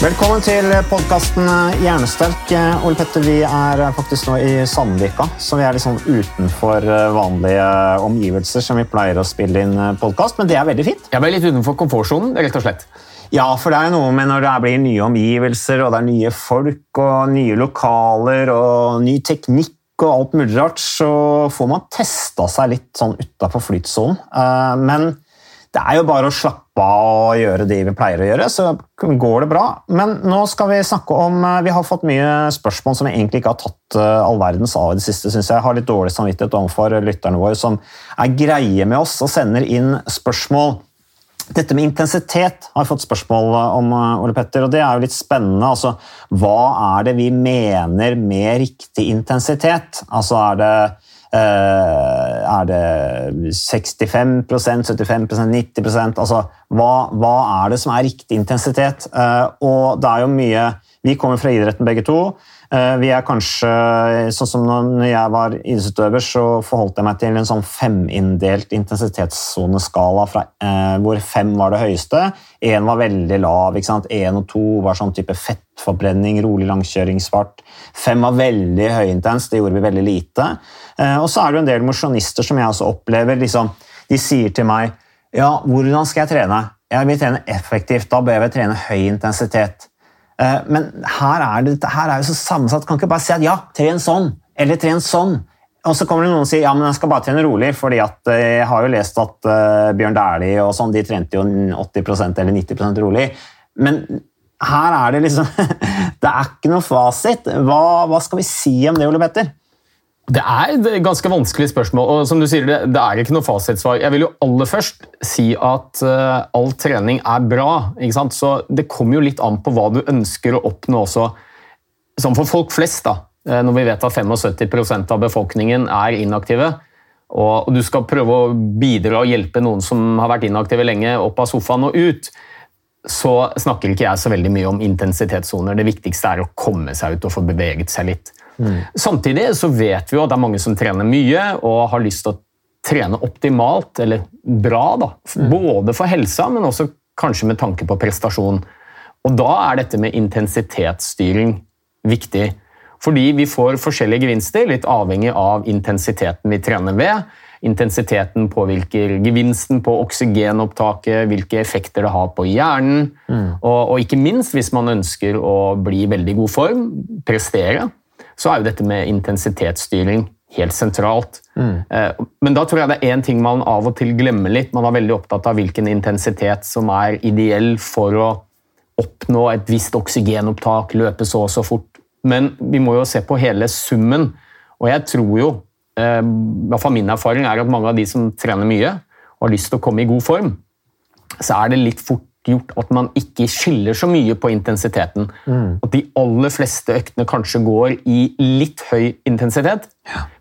Velkommen til podkasten Hjernesterk. Ole Petter, vi er faktisk nå i Sandvika, så vi er liksom utenfor vanlige omgivelser som vi pleier å spille inn podkast, men det er veldig fint. Jeg ble litt utenfor komfortsonen, rett og slett. Ja, for det er noe med når det blir nye omgivelser, og det er nye folk og nye lokaler og ny teknikk og alt mulig rart, så får man testa seg litt sånn utafor flytsonen. Eh, Men det er jo bare å slappe av og gjøre det vi pleier å gjøre, så går det bra. Men nå skal vi snakke om eh, Vi har fått mye spørsmål som vi egentlig ikke har tatt eh, all verdens av i det siste, syns jeg. Jeg har litt dårlig samvittighet overfor lytterne våre som er greie med oss og sender inn spørsmål. Dette med intensitet har jeg fått spørsmål om, eh, Ole Petter, og det er jo litt spennende. Altså, hva er det vi mener med riktig intensitet? Altså, er det, er det 65% 75% 90 Altså, hva, hva er det som er riktig intensitet? Eh, og det er jo mye Vi kommer fra idretten begge to. Eh, Vi er kanskje, sånn som når jeg var idrettsutøver, så forholdt jeg meg til en sånn feminndelt intensitetssoneskala, eh, hvor fem var det høyeste. Én var veldig lav. Én og to var sånn type fettforbrenning, rolig langkjøringsfart. Fem var veldig høyintens, det gjorde vi veldig lite. Eh, og så er det jo en del mosjonister som jeg også opplever. liksom, De sier til meg ja, hvordan skal jeg trene? Jeg vil trene effektivt, da bør jeg trene høy intensitet. Eh, Men her er det her er jo så sammensatt. Kan ikke bare si at ja, tren sånn, eller tren sånn. Og så kommer det noen og sier ja, men jeg skal bare trene rolig, fordi at eh, jeg har jo lest at eh, Bjørn Dæhlie og sånn, de trente jo 80% eller 90% rolig. Men her er det liksom Det er ikke noe fasit. Hva, hva skal vi si om det, Ole Petter? Det er et ganske vanskelig spørsmål, og som du sier, det, det er ikke noe fasitsvar. Jeg vil jo aller først si at uh, all trening er bra, ikke sant? så det kommer jo litt an på hva du ønsker å oppnå også. Sånn for folk flest, da, eh, når vi vet at 75% av befolkningen er inaktive, og du skal prøve å bidra og hjelpe noen som har vært inaktive lenge, opp av sofaen og ut, så snakker ikke jeg så veldig mye om intensitetssoner. Det viktigste er å komme seg ut og få beveget seg litt. Samtidig så vet vi jo at det er mange som trener mye og har lyst til å trene optimalt, eller bra, da. Både for helsa, men også kanskje med tanke på prestasjon. Og da er dette med intensitetsstyring viktig. Fordi vi får forskjellige gevinster, litt avhengig av intensiteten vi trener ved. Intensiteten påvirker gevinsten på oksygenopptaket, hvilke effekter det har på hjernen. Og, og ikke minst hvis man ønsker å bli i veldig god form, prestere, så er jo dette med intensitetsstyring helt sentralt. Mm. Men da tror jeg det er én ting man av og til glemmer litt. Man er veldig opptatt av hvilken intensitet som er ideell for å oppnå et visst oksygenopptak, løpe så og så fort. Men vi må jo se på hele summen. Og jeg tror jo, eh, hvert fall min erfaring er at mange av de som trener mye og har lyst til å komme i god form, så er det litt fort gjort at man ikke skiller så mye på intensiteten. At de aller fleste øktene kanskje går i litt høy intensitet.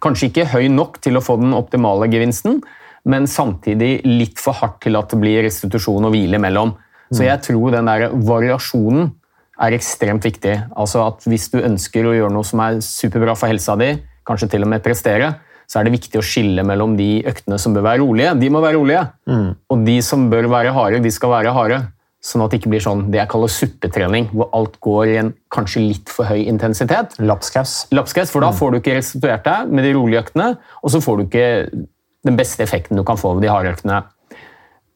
Kanskje ikke høy nok til å få den optimale gevinsten, men samtidig litt for hardt til at det blir restitusjon og hvile imellom. Så jeg tror den der variasjonen er ekstremt viktig. Altså at Hvis du ønsker å gjøre noe som er superbra for helsa di, kanskje til og med prestere, så er det viktig å skille mellom de øktene som bør være rolige. De må være rolige. Og de som bør være harde, de skal være harde. Sånn at det ikke blir sånn det jeg kaller suppetrening, hvor alt går i en kanskje litt for høy intensitet. Lapskaus. Lapskaus, For da får du ikke restituert deg med de rolige øktene, og så får du ikke den beste effekten du kan få ved de harde øktene.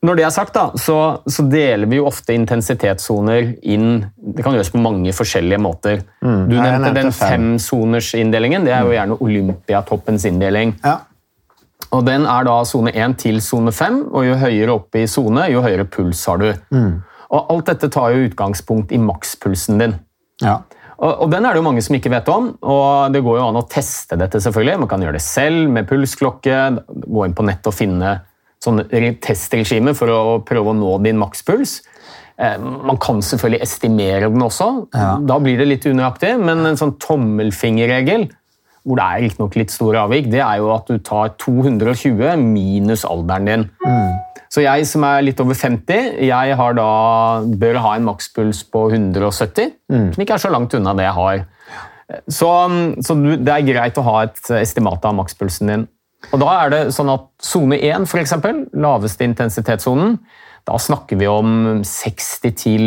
Når det er sagt, da, så, så deler vi jo ofte intensitetssoner inn Det kan gjøres på mange forskjellige måter. Du Mm. Du nevnte nevnte den fem. femsonersinndelingen. Det er jo gjerne Olympiatoppens inndeling. Ja. Og Den er da sone 1 til sone 5, og jo høyere opp i sone, jo høyere puls har du. Og Alt dette tar jo utgangspunkt i makspulsen din. ja. Og, og Den er det jo mange som ikke vet om, og det går jo an å teste dette. selvfølgelig. Man kan gjøre det selv med pulsklokke, gå inn på nett og finne sånne testregime for å prøve å nå din makspuls. Eh, Man kan selvfølgelig estimere den også, da blir det litt unøyaktig, men en sånn tommelfingerregel, hvor det er riktignok litt store avvik, det er jo at du tar 220 minus alderen din. Så jeg som er litt over 50, jeg har da, bør ha en makspuls på 170, som ikke er så langt unna det jeg har. Så, så du, det er greit å ha et estimat av makspulsen din. Og da er det sånn at Sone 1, for eksempel, laveste intensitetssonen, da snakker vi om 60 til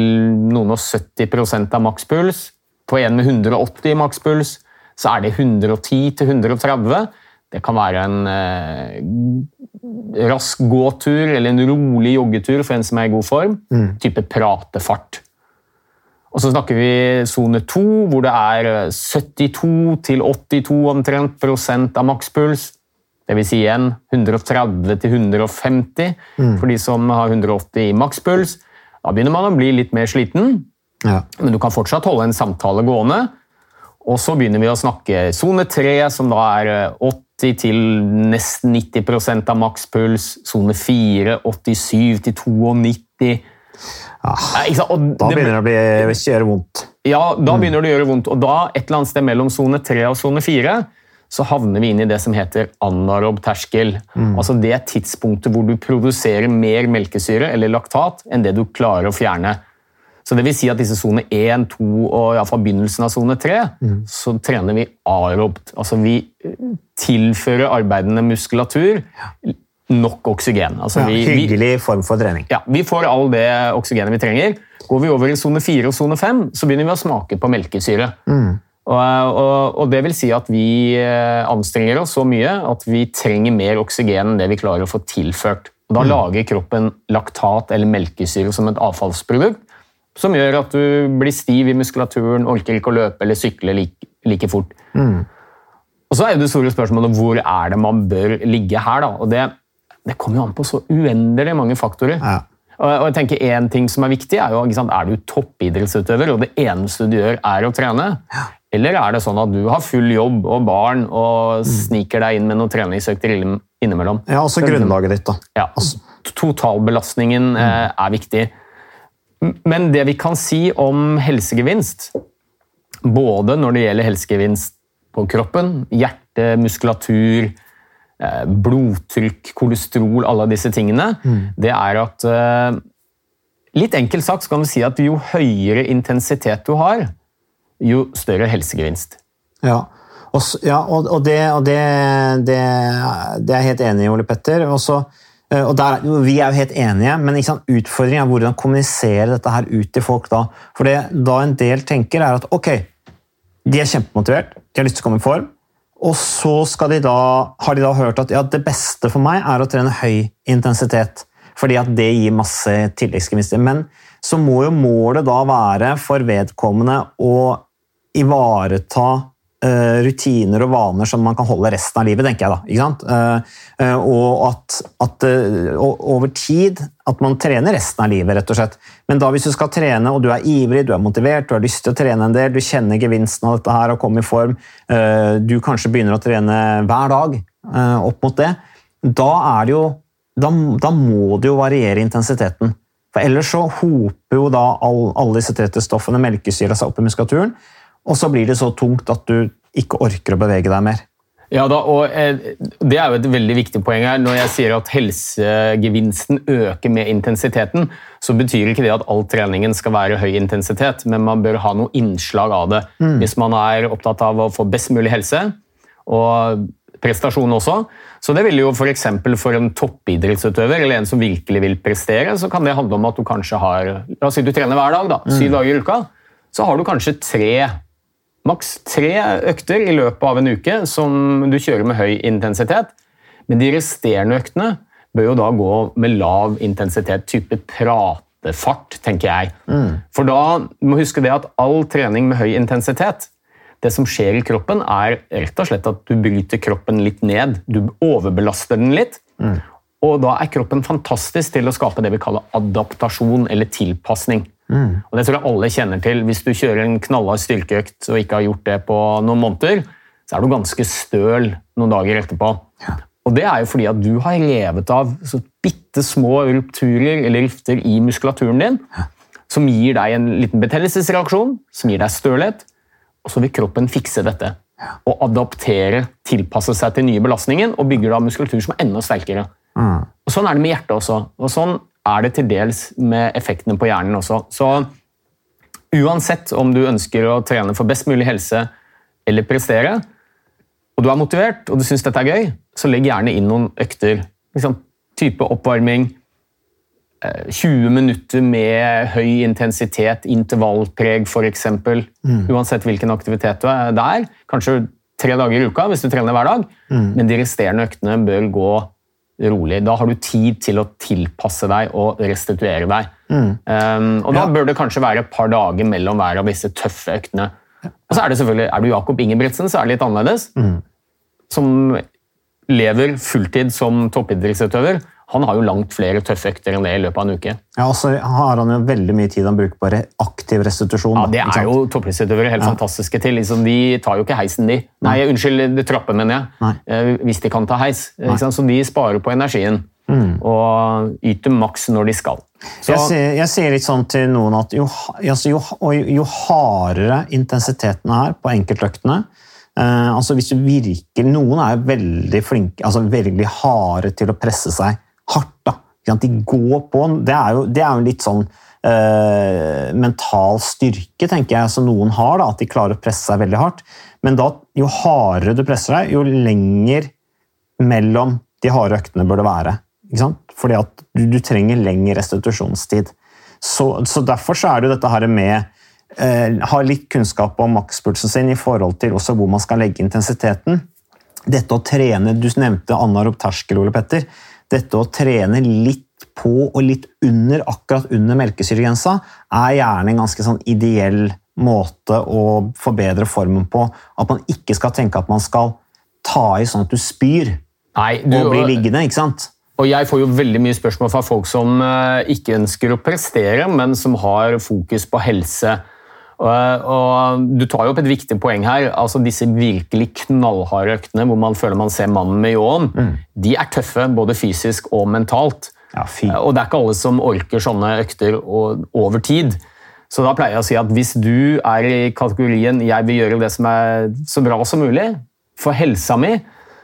noen og 70% av makspuls. På en med 180 i makspuls så er det 110 til 130. Det kan være en eh, rask gåtur eller en rolig joggetur for en som er i god form. Type pratefart. Og så snakker vi sone 2, hvor det er eh, 72 til 82 omtrent prosent av makspuls. Vil si igjen 130 til 150 for de som har 180 i makspuls. Da begynner man å bli litt mer sliten, Ja. men du kan fortsatt holde en samtale gående. Og så begynner vi å snakke sone 3, som da er eh, 80 til nesten 90% av makspuls. Sone 4, 87 til 92. Ja? Og Da begynner det å bli, gjøre vondt. ja, da begynner det å gjøre vondt. Og da, et eller annet sted mellom sone 3 og sone 4, så havner vi inn i det som heter anarob terskel. Altså det tidspunktet hvor du produserer mer melkesyre eller laktat enn det du klarer å fjerne. Så det vil si at disse sone 1, 2 og i hvert fall begynnelsen av sone 3, så trener vi arobt. Altså vi eh, tilfører arbeidende muskulatur nok oksygen. Altså Ja, vi, vi, hyggelig form for trening. ja, vi får all det oksygenet vi trenger. Går vi over i sone 4 og sone 5, så begynner vi å smake på melkesyre. Og, og, og det vil si at vi eh, anstrenger oss så mye at vi trenger mer oksygen enn det vi klarer å få tilført. Og da lager kroppen laktat eller melkesyre som et avfallsprodukt, som gjør at du blir stiv i muskulaturen, orker ikke å løpe eller sykle like, like fort. Og så er det store spørsmålet hvor er det man bør ligge her. da? Og det, det kommer jo an på så uendelig mange faktorer. Ja. Og og jeg tenker En ting som er viktig, er jo sant, er du toppidrettsutøver og det eneste du gjør, er å trene? Eller er det sånn at du har full jobb og barn og sniker deg inn med noen treningsøkter innimellom? Ja, også grunnlaget ditt, da. Ja, Totalbelastningen eh, er viktig. Men det vi kan si om helsegevinst, både når det gjelder helsegevinst på kroppen, hjerte, muskulatur, eh, blodtrykk, kolesterol, alle disse tingene, det er at eh, Litt enkelt sagt så kan du si at jo høyere intensitet du har, jo større helsegevinst. Ja, og, ja, og, og, det, og det, det, det er jeg helt enig i, Ole Petter. Også, eh, og der, er- vi er jo helt enige, men utfordringen er hvordan kommunisere dette her ut til folk. Da For det da en del tenker, er at ok, de er kjempemotivert, de har lyst til å komme i form, og så de da, har de da hørt at ja, det beste for meg er å trene høy intensitet, fordi at det gir masse tilleggsgevinster. Men så må jo målet da være for vedkommende å ivareta eh, rutiner og vaner som man kan holde resten av livet, tenker jeg da. Eh, eh, og at, at over tid at man trener resten av livet, rett og slett. Men da hvis du skal trene, og du er ivrig, du er motivert, du har lyst til å trene en del, du kjenner gevinsten av dette her og komme i form, du kanskje begynner å trene hver dag opp mot det, da er det jo da, da må det jo variere intensiteten. For ellers så hoper jo da all, alle disse trettestoffene, melkesyra, seg opp i muskulaturen, og så blir det så tungt at du ikke orker å bevege deg mer. Ja, da, og eh, Det er jo et veldig viktig poeng her. Når jeg sier at helsegevinsten øker med intensiteten, så betyr ikke det at all treningen skal være høy intensitet, men man bør ha noe innslag av det. Hvis man er opptatt av å få best mulig helse, og prestasjon også. Så det vil jo for eksempel for en toppidrettsutøver eller en som virkelig vil prestere, så kan det handle om at du kanskje har La oss si du trener hver dag, da, syv dager i uka. Så har du kanskje tre maks tre økter i løpet av en uke som du kjører med høy intensitet. Men de resterende øktene bør jo da gå med lav intensitet, type pratefart, tenker jeg. For da må du huske det at all trening med høy intensitet det som skjer i kroppen, er rett og slett at du bryter kroppen litt ned. Du overbelaster den litt. Og da er kroppen fantastisk til å skape det vi kaller adaptasjon eller tilpasning. Og Det tror jeg alle kjenner til. Hvis du kjører en knallhard styrkeøkt og ikke har gjort det på noen måneder, så er du ganske støl noen dager etterpå. Og Det er jo fordi at du har revet av så bitte små rupturer eller rifter i muskulaturen din, som gir deg en liten betennelsesreaksjon, som gir deg stølhet, og så vil kroppen fikse dette. Og adaptere, tilpasse seg til nye belastningen og bygger da muskulatur som er enda sterkere. Og Sånn er det med hjertet også. Og sånn er det til dels med effektene på hjernen også. Så uansett om du ønsker å trene for best mulig helse eller prestere, og du er motivert og du syns dette er gøy, så legg gjerne inn noen økter. Liksom, type oppvarming, eh, 20 minutter med høy intensitet, intervallpreg f.eks. Uansett hvilken aktivitet du er der. Kanskje tre dager i uka hvis du trener hver dag, men de resterende øktene bør gå rolig. Da har du tid til å tilpasse deg og restituere deg. Um, og Da bør det kanskje være et par dager mellom hver av disse tøffe øktene. Og så Er det selvfølgelig, er du Jakob Ingebrigtsen, så er det litt annerledes. Som lever fulltid som toppidrettsutøver. Han har jo langt flere tøffe økter enn det i løpet av en uke. Ja, og så har han jo veldig mye tid han bruker på aktiv restitusjon. Ja, Det er jo toppidrettsutøvere helt fantastiske til. Liksom, de tar jo ikke heisen, de. Nei, unnskyld, det trapper, mener jeg. Nei. Eh, Hvis de kan ta heis. Ikke? Så de sparer på energien. Og yter maks når de skal. Så, Jeg, sier, jeg sier litt sånn til noen at jo, altså jo, jo hardere intensiteten er på enkeltøktene eh, altså hvis du virker, Noen er veldig flinke, altså veldig harde til å presse seg hardt. da. De går på. Det er jo, det er jo litt sånn eh, mental styrke tenker jeg, som noen har, da, at de klarer å presse seg veldig hardt. Men da, jo hardere du presser deg, jo lenger mellom de harde øktene bør det være. Ikke sant? Fordi at du, du trenger lengre restitusjonstid. Så, så derfor så er det jo dette her med eh, Ha litt kunnskap om makspulsen sin i forhold til også hvor man skal legge intensiteten. Dette å trene, Du nevnte anarob terskel, Ole Petter. Dette å trene litt på og litt under, akkurat under melkesyregrensa, er gjerne en ganske sånn ideell måte å forbedre formen på. At man ikke skal tenke at man skal ta i sånn at du spyr nei, du, og blir liggende. ikke sant? og jeg får jo veldig mye spørsmål fra folk som eh, ikke ønsker å prestere, men som har fokus på helse. Og, Du tar jo opp et viktig poeng her. altså Disse virkelig knallharde øktene hvor man føler man ser mannen med ljåen, de er tøffe både fysisk og mentalt. Ja. Og det er ikke alle som orker sånne økter over tid. Så da pleier jeg å si at hvis du er i kategorien 'jeg vil gjøre det som er så bra som mulig for helsa mi',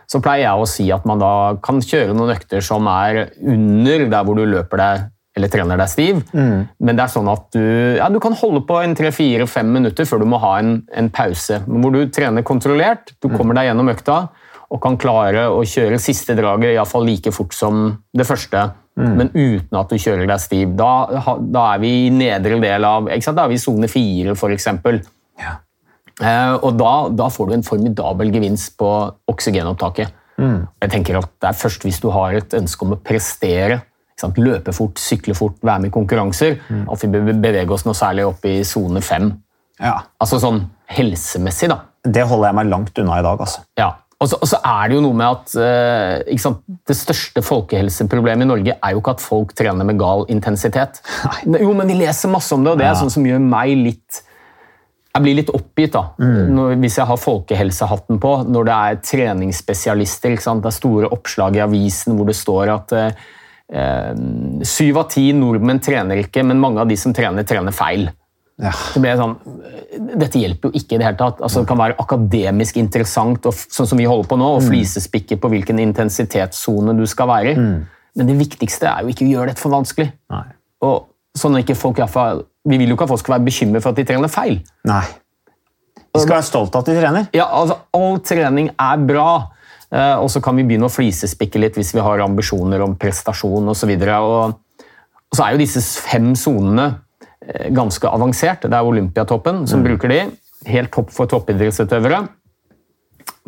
så pleier jeg å si at man da kan kjøre noen økter som er under der hvor du løper deg eller trener deg stiv. Men det er sånn at du, ja, du kan holde på en 3-4-5 minutter før du må ha en, en pause. Hvor du trener kontrollert, du kommer deg gjennom økta og kan klare å kjøre siste draget i hvert fall like fort som det første, men uten at du kjører deg stiv. Da, da er vi i nedre del av? Da er vi i sone fire, f.eks. Eh, og da, da får du en formidabel gevinst på oksygenopptaket. Jeg tenker at Det er først hvis du har et ønske om å prestere? Løpe fort, sykle fort, være med i konkurranser, at vi bør bevege oss noe særlig opp i sone fem. Ja. Altså sånn helsemessig, da. Det holder jeg meg langt unna i dag. altså. Ja. Og så, og så er det jo noe med at eh, sant? Det største folkehelseproblemet i Norge er jo ikke at folk trener med gal intensitet. Jo, men Vi leser masse om det, og det er sånn som gjør meg litt Jeg blir litt oppgitt da, når, hvis jeg har folkehelsehatten på, når det er treningsspesialister. Det er store oppslag i avisen hvor det står at eh, syv av ti nordmenn trener ikke, men mange av de som trener, trener feil. Ja. Så ble jeg sånn, Dette hjelper jo ikke i det hele tatt. Altså, det kan være akademisk interessant, og, sånn som vi holder på nå, og flisespikke på hvilken intensitetssone du skal være i. Men det viktigste er jo ikke å gjøre dette for vanskelig. Nei. Og sånn at ikke folk, vi vil jo ikke at folk skal være bekymret for at de trener feil. Nei. De skal være stolt av at de trener. Ja, altså, All trening er bra, Eh, Og så kan vi begynne å flisespikke litt hvis vi har ambisjoner om prestasjon osv. Og, og så er jo disse fem sonene eh, ganske avansert. Det er Olympiatoppen som bruker de. Helt topp for toppidrettsutøvere.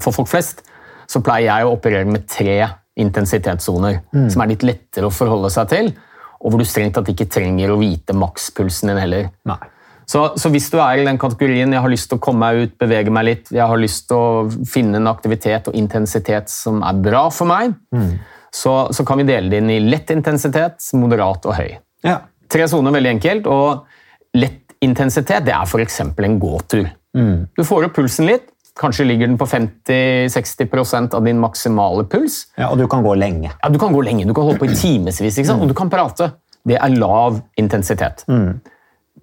For folk flest så pleier jeg å operere med tre intensitetssoner, som er litt lettere å forholde seg til, og hvor du strengt tatt ikke trenger å vite makspulsen din heller. Nei. Så, så hvis du er i den kategorien jeg har lyst til å komme meg ut, bevege meg litt, jeg har lyst til å finne en aktivitet og intensitet som er bra for meg, så, så kan vi dele det inn i lett intensitet, moderat og høy. Ja. Tre soner, veldig enkelt. Og lett intensitet det er f.eks. en gåtur. Du får opp pulsen litt. Kanskje ligger den på 50-60% av din maksimale puls. ja, Og du kan gå lenge. Ja, Du kan gå lenge, du kan holde på i timevis, og du kan prate. Det er lav intensitet.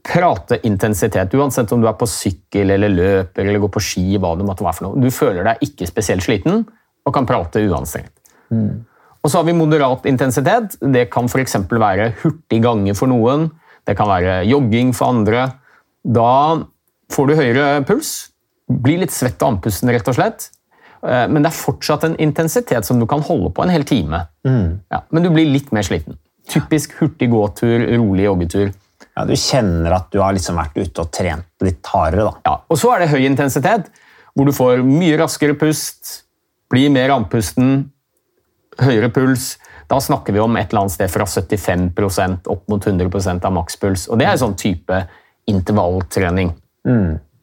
Prateintensitet, uansett om du er på sykkel eller løper eller går på ski, hva det måtte være for noe. Du føler deg ikke spesielt sliten og kan prate uanstrengt. Og så har vi moderat intensitet. Det kan f.eks. være hurtig gange for noen. Det kan være jogging for andre. Da får du høyere puls, blir litt svett og andpusten, rett og slett. Eh, Men det er fortsatt en intensitet som du kan holde på en hel time. Ja, men du blir litt mer sliten. Typisk hurtig gåtur, rolig joggetur. Ja, Du kjenner at du har liksom vært ute og trent litt hardere. da. Ja, og så er det høy intensitet, hvor du får mye raskere pust, blir mer andpusten, høyere puls. Da snakker vi om et eller annet sted fra 75% opp mot 100 av makspuls. Og det er en sånn type intervalltrening.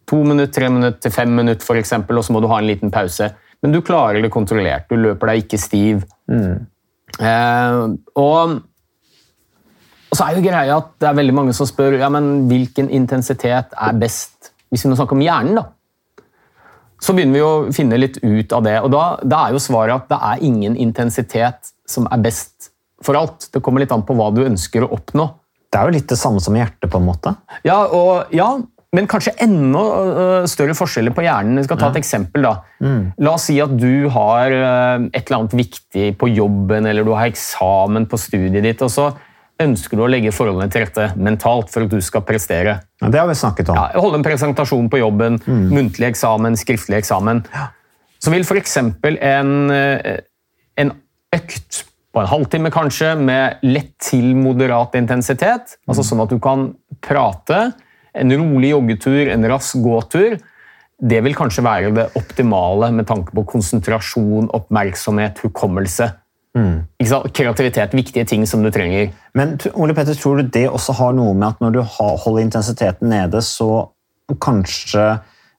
To minutter, tre minutter til fem minutter, for eksempel, og så må du ha en liten pause. Men du klarer det kontrollert. Du løper deg ikke stiv. Eh, og og så er jo greia at det er veldig mange som spør ja, men hvilken intensitet er best. Hvis vi nå snakker om hjernen, da. Så begynner vi å finne litt ut av det. Og da, da er jo svaret at det er ingen intensitet som er best for alt. Det kommer litt an på hva du ønsker å oppnå. Det er jo litt det samme som hjertet, på en måte. Ja, og, ja men kanskje enda øh, større forskjeller på hjernen. Jeg skal ta et eksempel. da. La oss si at du har øh, et eller annet viktig på jobben, eller du har eksamen på studiet ditt, og så ønsker du å legge forholdene til rette mentalt for at du skal prestere. Ja, det har vi snakket om. Ja, holde en presentasjon på jobben, muntlig eksamen, skriftlig eksamen. Så vil f.eks. En, eh, en økt på en halvtime kanskje, med lett til moderat intensitet, altså sånn at du kan prate, en rolig joggetur, en rask gåtur, det vil kanskje være det optimale med tanke på konsentrasjon, oppmerksomhet, hukommelse. Sant? Kreativitet, viktige ting som du trenger. Men Ole Petter, tror du det også har noe med at når du holder intensiteten nede, så kanskje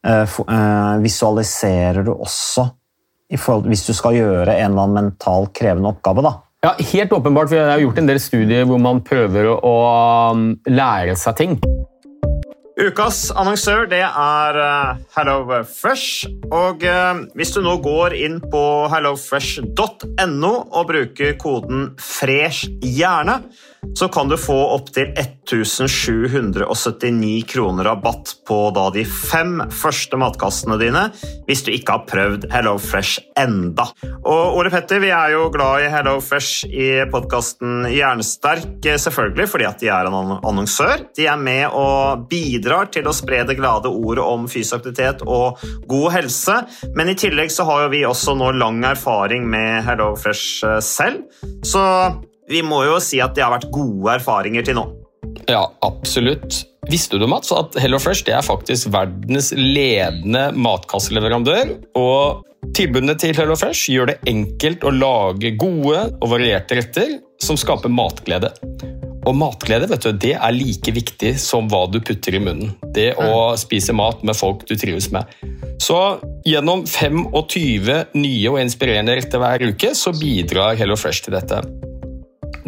eh, eh, visualiserer du også i forhold, hvis du skal gjøre en eller annen mental krevende oppgave? da? Ja, Helt åpenbart, for jeg har gjort en del studier hvor man prøver å, å um, lære seg ting. Ukas annonsør det er eh, HelloFresh. Og eh, hvis du nå går inn på hellofresh.no og bruker koden 'fresh hjerne', så kan du få opptil 1779 kroner rabatt på da de fem første matkassene dine hvis du ikke har prøvd HelloFresh enda. Og Ole Petter, vi er jo glad i HelloFresh i podkasten Hjernesterk, eh, selvfølgelig fordi at de er en annonsør. De er med og bidrar til å spre det glade ordet om fysisk aktivitet og god helse. Men i tillegg så har jo vi også nå lang erfaring med HelloFresh Fresh selv. Så vi må jo si at det har vært gode erfaringer til nå. Ja, absolutt. Visste du, Mats, at HelloFresh det er faktisk verdens ledende matkasseleverandør? Og tilbudene til HelloFresh gjør det enkelt å lage gode og varierte retter som skaper matglede. Og matglede vet du, det er like viktig som hva du putter i munnen. Det å spise mat med folk du trives med. Så gjennom 25 nye og inspirerende retter hver uke så bidrar HelloFresh til dette.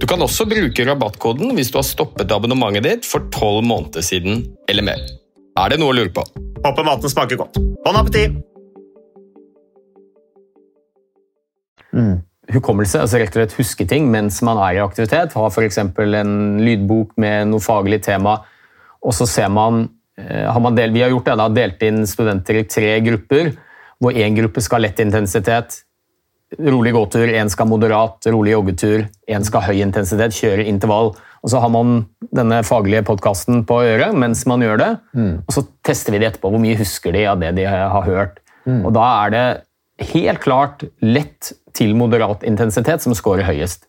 Du kan også bruke rabattkoden hvis du har stoppet abonnementet ditt for tolv måneder siden eller mer. Er det noe å lure på? Håper maten smaker godt. Bon appétit! hukommelse, altså rett og slett huske ting mens man er i aktivitet. Ha f.eks. en lydbok med noe faglig tema, og så ser man, eh, har man del, Vi har gjort det, da, delt inn studenter i tre grupper, hvor én gruppe skal ha lett intensitet, rolig gåtur, én skal moderat, rolig joggetur, én skal høy intensitet, kjøre intervall. Og Så har man denne faglige podkasten på øret mens man gjør det, og så tester vi det etterpå. Hvor mye husker de av det de har hørt? Og Da er det helt klart lett til moderat intensitet som scorer høyest.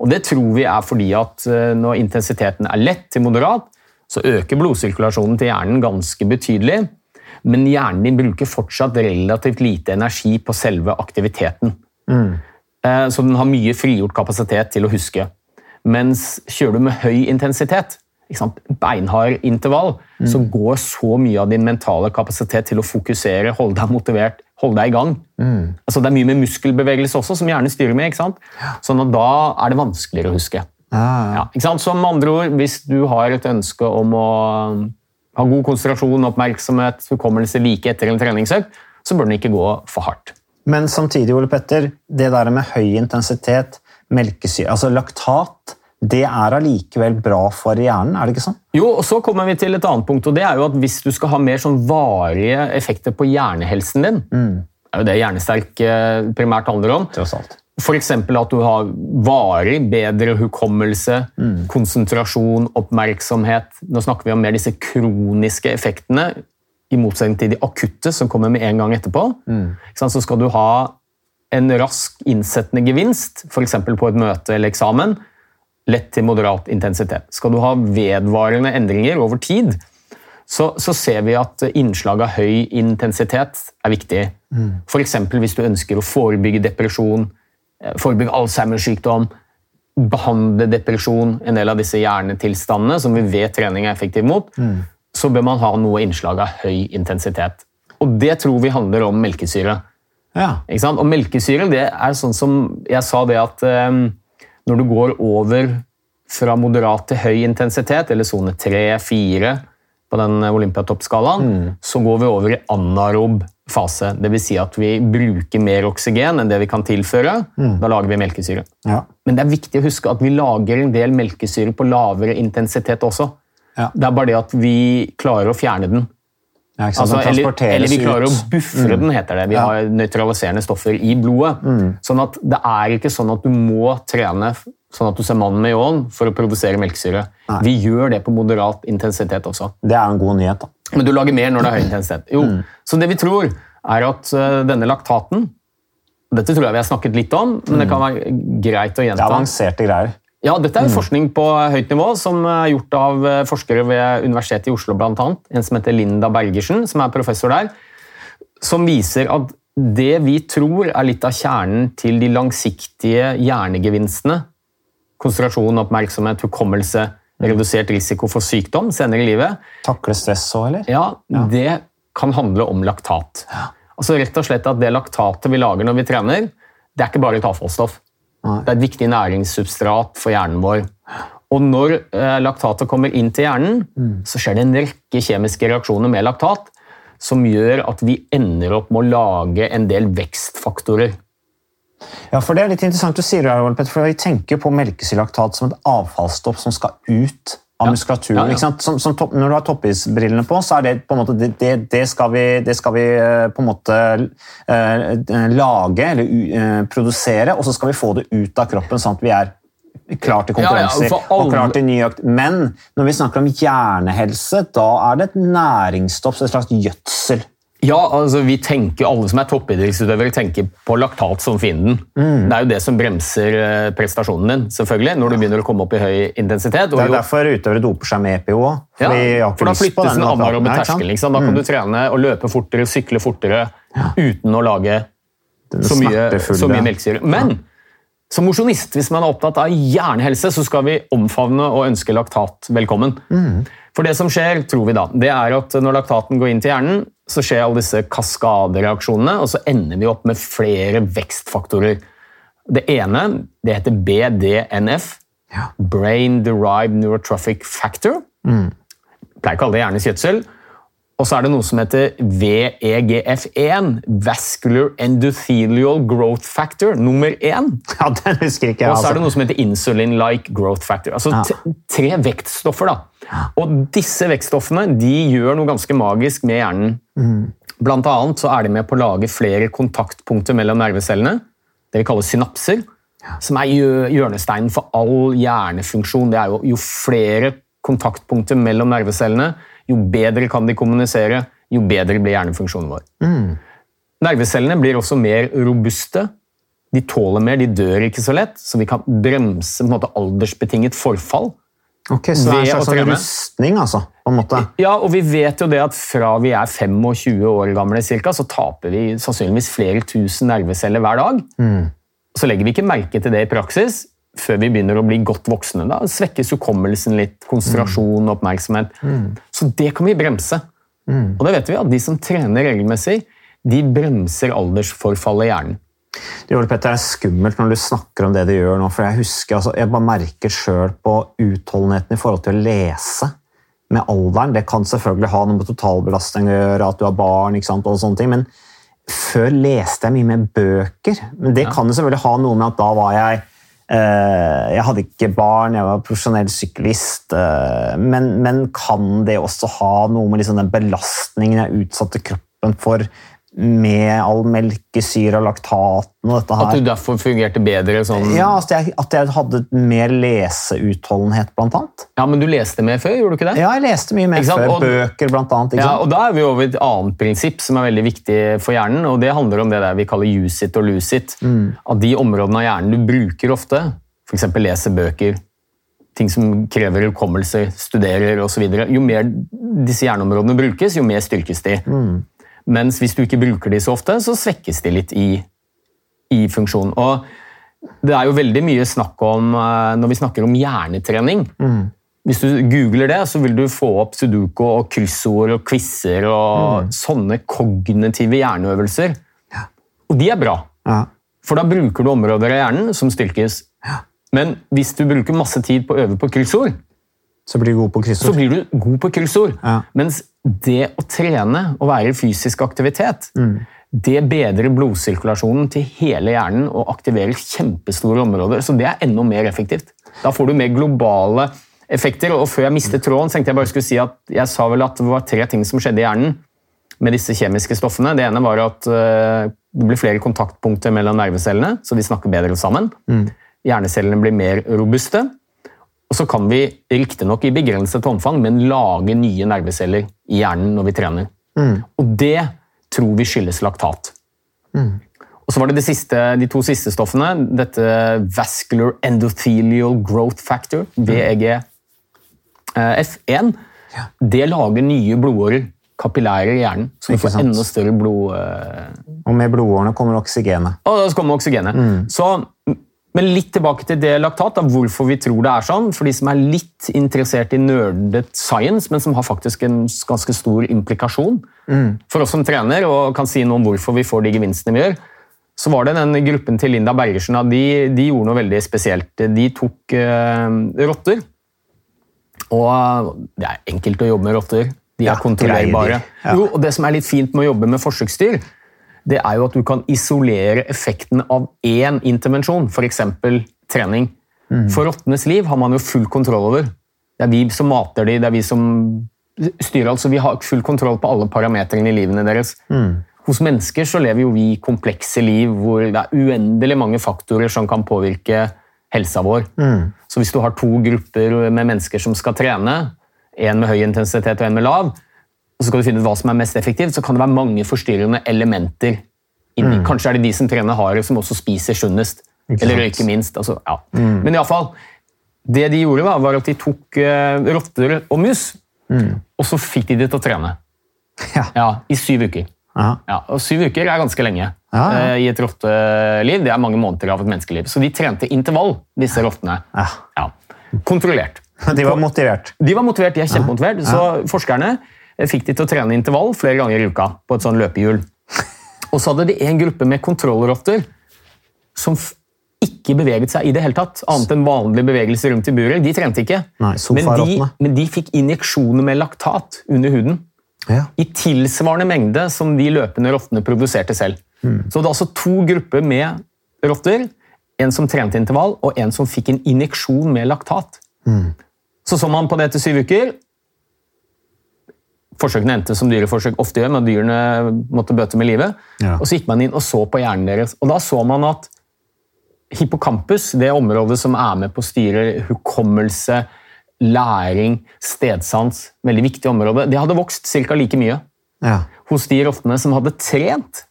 Og Det tror vi er fordi at eh, når intensiteten er lett til moderat, så øker blodsirkulasjonen til hjernen ganske betydelig. Men hjernen din bruker fortsatt relativt lite energi på selve aktiviteten. Mm. Så den har mye frigjort kapasitet til å huske. Mens kjører du med høy intensitet, beinhard intervall, så går så mye av din mentale kapasitet til å fokusere, holde deg motivert, holde deg i gang. Altså, det er mye med muskelbevegelse også, som hjernen styrer med. ikke sant? Sånn at da er det vanskeligere å huske. Ja, ikke sant? Så med andre ord, hvis du har et ønske om å ha god konsentrasjon, oppmerksomhet, hukommelse like etter en treningsøkt, så bør den ikke gå for hardt. Men samtidig, Ole Petter, det der med høy intensitet, melkesyre, altså laktat, det er allikevel bra for hjernen, er det ikke sånn? Jo, og så kommer vi til et annet punkt, og det er jo at hvis du skal ha mer sånn varige effekter på hjernehelsen din, det er jo det hjernesterk eh, primært handler om, Tross alt. F.eks. at du har varig bedre hukommelse, konsentrasjon, oppmerksomhet. Nå snakker vi om mer disse kroniske effektene, i motsetning til de akutte som kommer med en gang etterpå. Mm. Så skal du ha en rask innsettende gevinst, f.eks. på et møte eller eksamen, lett til moderat intensitet. Skal du ha vedvarende endringer over tid, så, så ser vi at innslag av høy intensitet er viktig. F.eks. hvis du ønsker å forebygge depresjon, forebygge Alzheimers sykdom, behandle depresjon, en del av disse hjernetilstandene som vi vet trening er effektiv mot, så bør man ha noe innslag av høy intensitet. Og det tror vi handler om melkesyre. Ja. Og melkesyre det er sånn som jeg sa det at um, når du går over fra moderat til høy intensitet, eller sone 3-4 på den Olympiatoppskalaen, så går vi over i anarob fase. Dvs. Si at vi bruker mer oksygen enn det vi kan tilføre. Da lager vi melkesyre. Ja. Men det er viktig å huske at vi lager en del melkesyre på lavere intensitet også. Ja. Det er bare det at vi klarer å fjerne den. Ja? Altså, eller, eller vi klarer ut. å buffre den, heter det. Vi har nøytraliserende stoffer i blodet. Sånn at det er ikke sånn at du må trene sånn at du ser mannen med ljåen for å produsere melkesyre. Nei. Vi gjør det på moderat intensitet også. Det er en god nyhet, da. Men du lager mer når det er høy intensitet. Jo, Så det vi tror, er at øh, denne laktaten Dette tror jeg vi har snakket litt om, men det kan være greit å gjenta. Det er avanserte greier. Ja, Dette er jo forskning på høyt nivå som er gjort av eh, forskere ved Universitetet i Oslo, annet. En som heter Linda Bergersen, som er professor der. Som viser at det vi tror er litt av kjernen til de langsiktige hjernegevinstene, konsentrasjon, oppmerksomhet, hukommelse, redusert risiko for sykdom senere i livet, Takle stress òg, eller? ja, det kan handle om laktat. Altså rett og slett at Det laktatet vi lager når vi trener, det er ikke bare et avfallsstoff. Det er et viktig næringssubstrat for hjernen vår. Og når eh, laktatet kommer inn til hjernen, så skjer det en rekke kjemiske reaksjoner med laktat som gjør at vi ender opp med å lage en del vekstfaktorer. Ja, for Det er litt interessant du sier det, Ole Petter, for Vi tenker på melkesylaktat som et avfallsstoff som skal ut av Ja. muskulaturen. Ja, ja. Som, som topp, når du har toppisbrillene på, så er det på en måte, det, det, det, skal, vi, det skal vi eh, på en måte eh, lage eller u- eh, produsere, og så skal vi få det ut av kroppen sånn at vi er klar til Ja, ja, alle- og klar til ny økt. Men når vi snakker om hjernehelse, da er det et næringsstoff, et slags gjødsel. Ja, altså vi tenker, Alle som er toppidrettsutøvere, tenker på laktat som fienden. Det er jo det som bremser eh, prestasjonen din, selvfølgelig, når du begynner å komme opp i høy intensitet. Det er jo- derfor utøvere doper seg med EPO òg. Ja, for da flyttes den anarobe Ja, terskelen. Liksom. Da kan du trene og løpe fortere, sykle fortere, uten å lage så mye, så mye melkesyre. Men som mosjonist, hvis man er opptatt av hjernehelse, så skal vi omfavne og ønske laktat velkommen. For det som skjer, tror vi da, det er at når laktaten går inn til hjernen, så skjer alle disse kaskadereaksjonene, og så ender vi opp med flere vekstfaktorer. Det ene det heter BDNF, Brain Derived Neurotrophic Factor. Pleier å kalle det hjernes gjødsel. Og så er det noe som heter VEGF1, Vascular Endothelial Growth Factor, nummer én. Ja, den husker ikke jeg. Og så er altså. det noe som heter insulin-like growth factor. Altså Ja. tre vektstoffer. da. Og disse vektstoffene de gjør noe ganske magisk med hjernen. Blant annet så er de med på å lage flere kontaktpunkter mellom nervecellene. Det vi kaller synapser. Som er hjørnesteinen for all hjernefunksjon. Det er jo, jo flere kontaktpunkter mellom nervecellene, jo bedre kan de kommunisere, jo bedre blir hjernefunksjonen vår. Nervecellene blir også mer robuste. De tåler mer, de dør ikke så lett, så vi kan bremse måte, aldersbetinget forfall. Ok, Så det er en slags sånn rustning, altså? på en måte. Ja, og vi vet jo det at fra vi er 25 år gamle cirka, så taper vi sannsynligvis flere tusen nerveceller hver dag. Så legger vi ikke merke til det i praksis før vi begynner å bli godt voksne. Da svekkes hukommelsen litt, konsentrasjon og oppmerksomhet. Så det kan vi bremse. Og det vet vi at de som trener regelmessig, de bremser aldersforfallet i hjernen. Det er skummelt når du snakker om det du gjør nå. for Jeg husker, altså, jeg bare merker sjøl på utholdenheten i forhold til å lese med alderen. Det kan selvfølgelig ha noe med totalbelastning å gjøre, at du har barn ikke sant, og sånne ting. Men før leste jeg mye mer bøker. Men det kan jo selvfølgelig ha noe med at da var jeg Jeg hadde ikke barn, jeg var profesjonell syklist. eh, men, men kan det også ha noe med liksom den belastningen jeg utsatte kroppen for med all melkesyre og laktaten og dette her? At du derfor fungerte bedre sånn Ja, altså jeg, At jeg hadde mer leseutholdenhet, blant annet. Ja, men du leste mer før, gjorde du ikke det? Ja, jeg leste mye mer før. Og- Bøker, blant annet. Ja, sant? og Da er vi over et annet prinsipp som er veldig viktig for hjernen. og Det handler om det der vi kaller use it og lose it. At de områdene av hjernen du bruker ofte, f.eks. lese bøker, ting som krever hukommelse, studerer osv., jo mer disse hjerneområdene brukes, jo mer styrkes de. Mens hvis du ikke bruker de så ofte, så svekkes de litt i, i funksjon. Og det er jo veldig mye snakk om eh, når vi snakker om hjernetrening. Hvis du googler det, så vil du få opp sudoku og kryssord og quizer og sånne kognitive hjerneøvelser. Og de er bra, Ja. for da bruker du områder av hjernen som styrkes. Men hvis du bruker masse tid på å øve på kryssord, Så blir du god på så kryssord. blir du god på kryssord. Ja. Mens det å trene og være i fysisk aktivitet, Mm. det bedrer blodsirkulasjonen til hele hjernen og aktiverer kjempestore områder. Så det er enda mer effektivt. Da får du mer globale effekter. Og før jeg mistet tråden, tenkte jeg bare skulle si at jeg sa vel at det var tre ting som skjedde i hjernen med disse kjemiske stoffene. Det ene var at eh, det blir flere kontaktpunkter mellom nervecellene, så de snakker bedre sammen. Hjernecellene blir mer robuste. Og så kan vi riktignok i begrenset omfang, men lage nye nerveceller i hjernen når vi trener. Og det tror vi skyldes laktat. Og så var det de, siste, de to siste stoffene. Dette Vascular Endothelial Growth Factor, VEGF1. Det lager nye blodårer, kapillærer i hjernen, så du får sant. enda større blod... eh, Og med blodårene kommer oksygenet. og så kommer oksygenet. Så, men litt tilbake til det laktat, da, hvorfor vi tror det er sånn. For de som er litt interessert i nerdet science, men som har faktisk en ganske stor implikasjon for oss som trener, og kan si noe om hvorfor vi får de gevinstene vi gjør, så var det den gruppen til Linda Bergersen. De, de gjorde noe veldig spesielt. De tok eh, rotter. Og det er enkelt å jobbe med rotter. De er Ja, kontrollerbare. Ja. Jo, og det som er litt fint med å jobbe med forsøksdyr, det er jo at du kan isolere effekten av én intervensjon, f.eks. trening. For rottenes liv har man jo full kontroll over. Det er vi som mater dem, det er vi som styrer alt, så vi har full kontroll på alle parametrene i livene deres. Hos mennesker så lever jo vi komplekse liv hvor det er uendelig mange faktorer som kan påvirke helsa vår. Så hvis du har to grupper med mennesker som skal trene, en med høy intensitet og en med lav, og så skal du finne ut hva som er mest effektivt, så kan det være mange forstyrrende elementer. inni. Kanskje er det de som trener hardest, som også spiser sunnest. Eller røyker minst. Altså, ja. Men iallfall, det de gjorde, da, var at de tok uh, rotter og mus, og så fikk de det til å trene. Ja. I syv uker. Ja, og Syv uker er ganske lenge Ja, ja. eh, i et rotteliv. Det er mange måneder av et menneskeliv. Så de trente intervall, disse rottene. Ja. Ja. Kontrollert. De var motivert. De var motivert, de er kjempemotivert, så forskerne eh, fikk de til å trene intervall flere ganger i uka på et sånn løpehjul. Og så hadde de en gruppe med kontrollrotter som ikke beveget seg i det hele tatt, annet enn vanlige bevegelser rundt i buret. De trente ikke. Nei, men, de, men de fikk injeksjoner med laktat under huden Ja. i tilsvarende mengde som de løpende rottene produserte selv. Så det er altså to grupper med rotter. En som trente intervall, og en som fikk en injeksjon med laktat. Så så man på det etter syv uker. Forsøkene endte som dyreforsøk ofte gjør, men dyrene måtte bøte med livet. Ja. Og så gikk man inn og så på hjernen deres. Og da så man at hippocampus, det området som er med på å styre hukommelse, læring, stedsans, veldig viktig område, det hadde vokst ca. like mye Ja. hos de rottene som hadde trent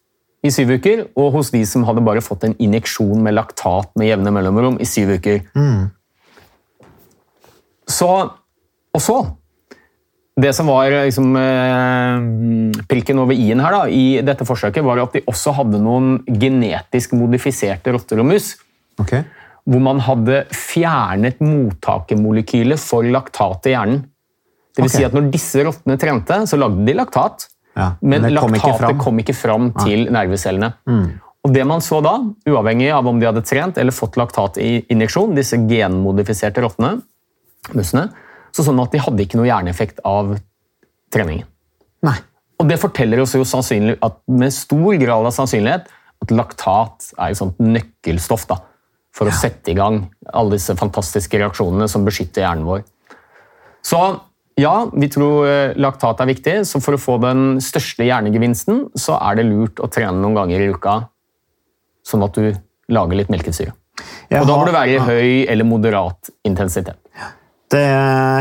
i syv uker, og hos de som hadde bare fått en injeksjon med laktat med jevne mellomrom i syv uker. Så, og så Det som var liksom, eh, prikken over i-en her da, i dette forsøket, var at de også hadde noen genetisk modifiserte rotter og mus. Okay. Hvor man hadde fjernet mottakermolekylet for laktat i hjernen. Det vil okay. si at når disse rottene trente, så lagde de laktat. Ja, Men, men det kom ikke laktatet kom ikke fram til nervecellene. Og det man så da, uavhengig av om de hadde trent eller fått laktatinjeksjon, disse genmodifiserte rottene, musene, så sånn at de hadde ikke noe hjerneeffekt av treningen. Nei. Og det forteller oss jo sannsynlig at med stor grad av sannsynlighet at laktat er et sånt nøkkelstoff da, for å sette i gang alle disse fantastiske reaksjonene som beskytter hjernen vår. Så ja, vi tror eh, laktat er viktig, så for å få den største hjernegevinsten, så er det lurt å trene noen ganger i uka, sånn at du lager litt melkesyre. Og da må det være i høy eller moderat intensitet. Det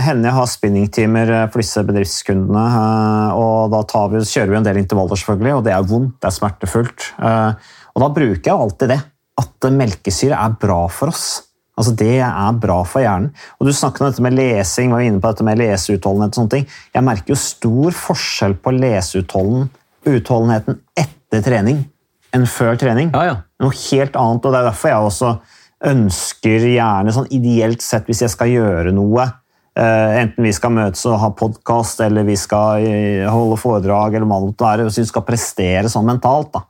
hender jeg har spinningtimer eh, for disse bedriftskundene. eh, og Da tar vi, kjører vi en del intervaller, selvfølgelig, og det er vondt, det er smertefullt. Eh, Og Da bruker jeg alltid det, at melkesyre er bra for oss. Altså Det er bra for hjernen. Og Du snakket om dette med lesing, var inne på dette med leseutholdenhet. og sånne ting. Jeg merker jo stor forskjell på leseutholdenheten etter trening enn før trening. Ja, ja. Noe helt annet, og det er derfor jeg også ønsker gjerne sånn ideelt sett hvis jeg skal gjøre noe, eh, enten vi skal møtes og ha podkast, eller vi skal eh, holde foredrag, eller hva det måtte hvis vi skal prestere sånn mentalt, da,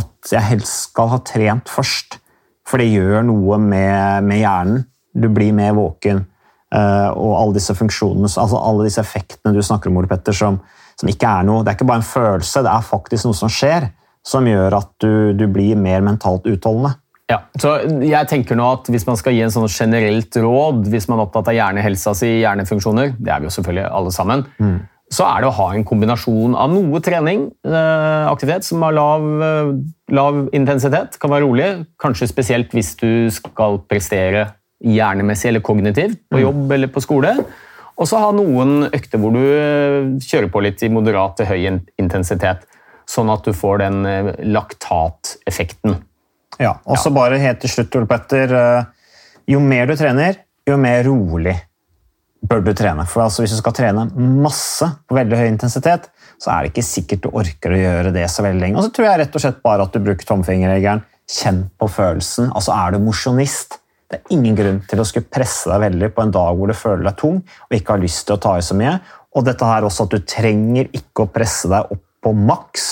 at jeg helst skal ha trent først. For det gjør noe med, med hjernen. Du blir mer våken. eh, og alle disse funksjonene, altså alle disse effektene du snakker om, Ole Petter, som, som ikke er noe Det er ikke bare en følelse, det er faktisk noe som skjer, som gjør at du, du blir mer mentalt utholdende. Ja, så jeg tenker nå at Hvis man skal gi en sånn generelt råd, hvis man er opptatt av hjernehelsa si, hjernefunksjoner, det er vi jo selvfølgelig alle sammen, så er det å ha en kombinasjon av noe trening, eh, aktivitet som har lav, eh, lav intensitet, kan være rolig, kanskje spesielt hvis du skal prestere hjernemessig eller kognitivt på jobb eller på skole, og så ha noen økter hvor du eh, kjører på litt i moderat til høy intensitet, sånn at du får den laktateffekten. Ja, og så bare helt til slutt, Ole Petter. eh, Jo mer du trener, jo mer rolig bør du trene. For altså, hvis du skal trene masse på veldig høy intensitet, så er det ikke sikkert du orker å gjøre det så veldig lenge. Og så tror jeg rett og slett bare at du bruker tomfingerregelen. Kjenn på følelsen. Altså, er du mosjonist? Det er ingen grunn til å skulle presse deg veldig på en dag hvor du føler deg tung og ikke har lyst til å ta i så mye. Og dette her også at du trenger ikke å presse deg opp på maks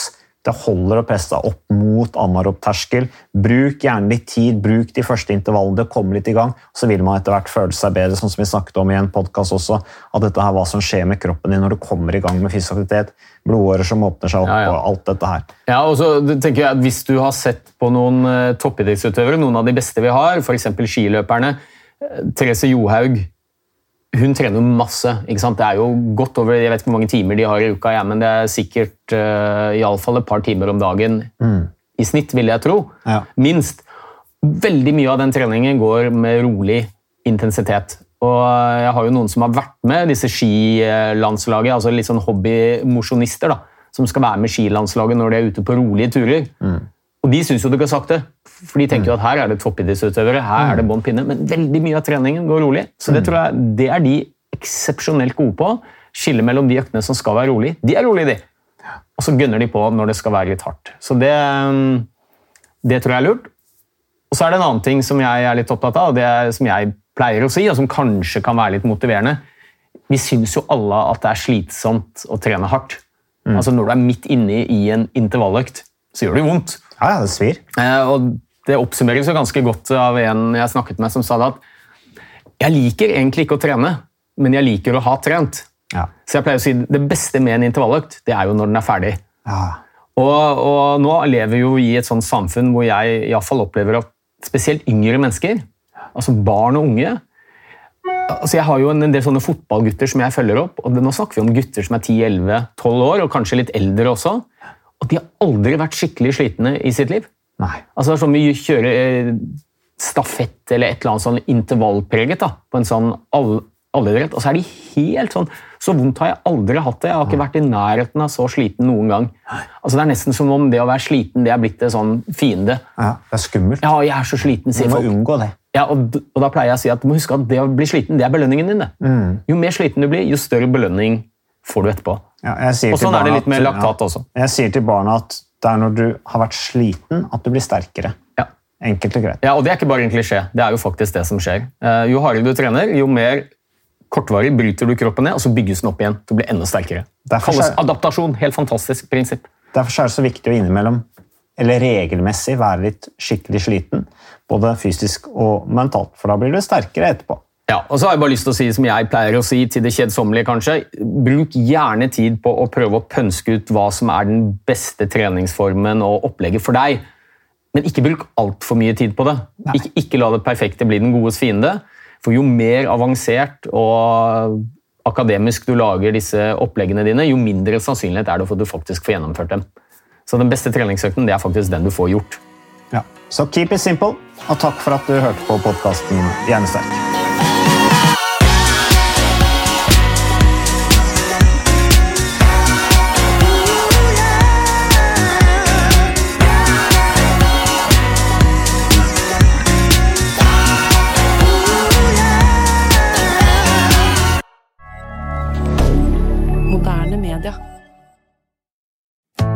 Det holder å presse opp mot anarob-terskel. Bruk gjerne litt tid, bruk de første intervallene kom litt i gang. Så vil man etter hvert føle seg bedre, sånn som vi snakket om i en podkast også. At dette her, hva som skjer med kroppen din når du kommer i gang med fysisk aktivitet. Blodårer som åpner seg opp, Ja, ja. og alt dette her. Ja, og så tenker jeg at Hvis du har sett på noen eh, toppidrettsutøvere, noen av de beste vi har, f.eks. skiløperne eh, Therese Johaug hun trener jo masse. ikke sant? Det er jo godt over jeg vet ikke hvor mange timer de har i uka, ja, men det er sikkert uh, iallfall et par timer om dagen i snitt, vil jeg tro. Ja. Minst. Veldig mye av den treningen går med rolig intensitet. Og jeg har jo noen som har vært med disse skilandslaget, altså litt sånn hobbymosjonister, da, som skal være med skilandslaget når de er ute på rolige turer. Og de syns jo det går sakte, for de tenker jo at her er det toppidrettsutøvere, her er det bånn pinne, men veldig mye av treningen går rolig. Så det tror jeg det er de eksepsjonelt gode på. Skille mellom de øktene som skal være rolig. De er rolige, de. Og så gønner de på når det skal være litt hardt. Så det, det tror jeg er lurt. Og så er det en annen ting som jeg er litt opptatt av, og det er, som jeg pleier å si, og som kanskje kan være litt motiverende. Vi syns jo alle at det er slitsomt å trene hardt. Altså Når du er midt inne i en intervalløkt, så gjør det vondt. Ja, ja, det svir. Eh, og Det oppsummeres jo ganske godt av en jeg snakket med, som sa det at jeg liker egentlig ikke å trene, men jeg liker å ha trent. Ja. Så jeg pleier å si det beste med en intervalløkt, det er jo når den er ferdig. Ja. Og, og nå lever vi jo i et sånt samfunn hvor jeg i hvert fall opplever at spesielt yngre mennesker, altså barn og unge altså Jeg har jo en, en del sånne fotballgutter som jeg følger opp. og Nå snakker vi om gutter som er 10-11-12 år, og kanskje litt eldre også. Og de har aldri vært skikkelig slitne i sitt liv. Nei. Altså det er som vi kjører eh, stafett eller et eller annet sånn intervallpreget da, på en sånn all- allidrett, og så er de helt sånn Så vondt har jeg aldri hatt det. Jeg har ikke vært i nærheten av så sliten noen gang. Altså Det er nesten som om det å være sliten det er blitt en sånn fiende. Ja, det er skummelt. Ja, jeg er så sliten, sier folk. Du må unngå det. Ja, og, og da pleier jeg å si at du må huske at det å bli sliten, det er belønningen din. det. Mm. Jo mer sliten du blir, jo større belønning får du etterpå. Ja, Og sånn er det litt med at- laktat ja. også. Jeg sier til barna at det er når du har vært sliten, at du blir sterkere. Ja. Enkelt og greit. Ja, og Det er ikke bare en klisjé, det er jo faktisk det som skjer. Eh, jo hardere du trener, jo mer kortvarig bryter du kroppen ned, og så bygges den opp igjen til å bli enda sterkere. Derfor Kalles er- adaptasjon. Helt fantastisk prinsipp. Derfor er det så viktig å innimellom, eller regelmessig, være litt skikkelig sliten. Både fysisk og mentalt, for da blir du sterkere etterpå. Ja, og så har jeg bare lyst til å si, som jeg pleier å si til det kjedsommelige, kanskje, bruk gjerne tid på å prøve å pønske ut hva som er den beste treningsformen og opplegget for deg. Men ikke bruk altfor mye tid på det. Ikke, ikke la det perfekte bli den godes fiende. For jo mer avansert og akademisk du lager disse oppleggene dine, jo mindre sannsynlighet er det for at du faktisk får gjennomført dem. Så den beste treningsøkten det er faktisk den du får gjort. Ja. Så keep it simple, og takk for at du hørte på podkasten Hjernesterk.